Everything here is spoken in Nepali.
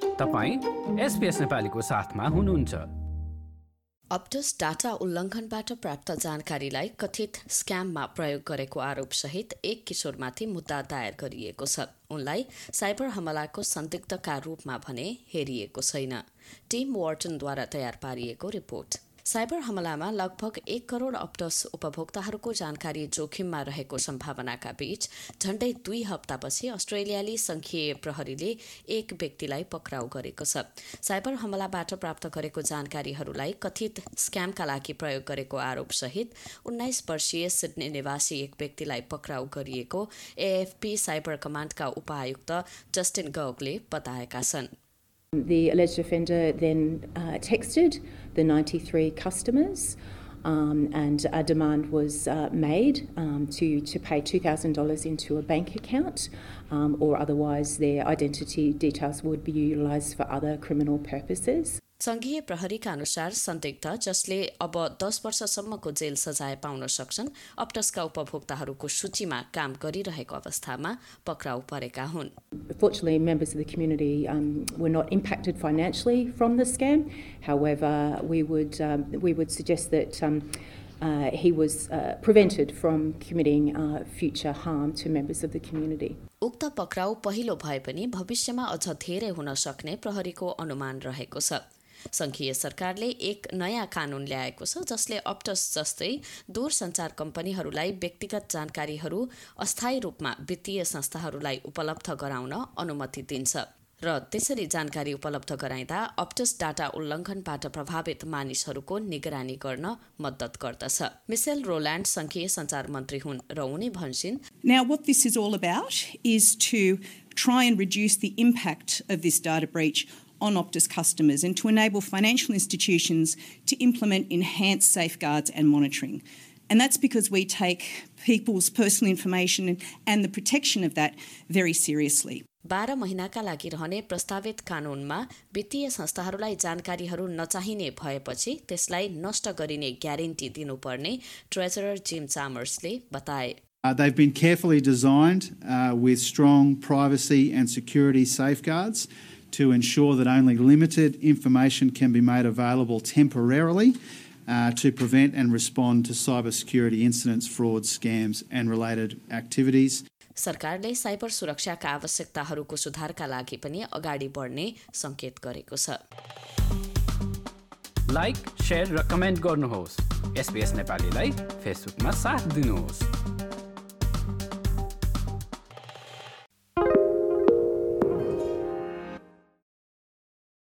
तपाईँ एसपिएस नेपालीको साथमा हुनुहुन्छ। अप्टस डाटा उल्लङ्घनबाट प्राप्त जानकारीलाई कथित स्क्याममा प्रयोग गरेको आरोपसहित एक किशोरमाथि मुद्दा दायर गरिएको छ। उनलाई साइबर हमलाको संदिग्धका रूपमा भने हेरिएको छैन। टिम वार्टनद्वारा तयार पारिएको रिपोर्ट। साइबर हमलामा लगभग एक करोड अप्टस उपभोक्ताहरूको जानकारी जोखिममा रहेको सम्भावनाका बीच झण्डै दुई हप्तापछि अस्ट्रेलियाली संघीय प्रहरीले एक व्यक्तिलाई पक्राउ गरेको छ। साइबर हमलाबाट प्राप्त गरेको जानकारीहरूलाई कथित स्क्यामका लागि प्रयोग गरेको आरोपसहित उन्नाइस वर्षीय सिडनी निवासी एक व्यक्तिलाई पक्राउ गरिएको एएफपी साइबर कमाण्डका उपायुक्त जस्टिन गौगले बताएका छन्। The alleged offender then uh, texted the 93 customers. Um, and a demand was uh, made um, to, to pay $2,000 into a bank account, um, or otherwise their identity details would be utilised for other criminal purposes. संघीय प्रहरीका अनुसार संदिग्ध जसले अब दस वर्षसम्मको जेल सजाय पाउन सक्छन् अप्टसका उपभोक्ताहरूको सूचीमा काम गरिरहेको अवस्थामा पक्राउ परेका हुन् Fortunately, members of the community um, were not impacted financially from the scam. However, we would, um, we would suggest that um, uh, he was uh, prevented from committing uh, future harm to members of the community. उक्त पक्राउ पहिलो भए पनि भविष्यमा अझ धेरै हुन सक्ने प्रहरीको अनुमान रहेको छ संघीय सरकारले एक नयाँ कानून ल्याएको छ जसले अप्टस जस्तै दूरसञ्चार कम्पनीहरूलाई व्यक्तिगत जानकारीहरू अस्थायी रूपमा वित्तीय संस्थाहरूलाई उपलब्ध गराउन अनुमति दिन्छ। र त्यसरी जानकारी उपलब्ध गराइँदा अप्टस डाटा उल्लङ्घनबाट प्रभावित मानिसहरूको निगरानी गर्न मद्दत गर्दछ। मिसेल रोल्यान्ड संघीय सञ्चार मन्त्री हुन् र उनी भन्छन् try and reduce the impact of this data breach on Optus customers and to enable financial institutions to implement enhanced safeguards and monitoring. And that's because we take people's personal information and the protection of that very seriously. बाह्र महिनाका लागि रहने प्रस्तावित कानूनमा वित्तीय संस्थाहरूलाई जानकारीहरू नचाहिने भएपछि त्यसलाई नष्ट गरिने ग्यारेन्टी दिनुपर्ने ट्रेजरर जिम चामर्सले बताए Uh, they've been carefully designed uh, with strong privacy and security safeguards to ensure that only limited information can be made available temporarily uh, to prevent and respond to cybersecurity incidents, frauds, scams, and related activities. सरकारले साइबर सुरक्षाका आवश्यकताहरूको सुधारका लागि पनि अगाडि बढ्ने सङ्केत गरेको छ लाइक सेयर र कमेन्ट गर्नुहोस् एसपिएस नेपालीलाई फेसबुकमा साथ दिनुहोस्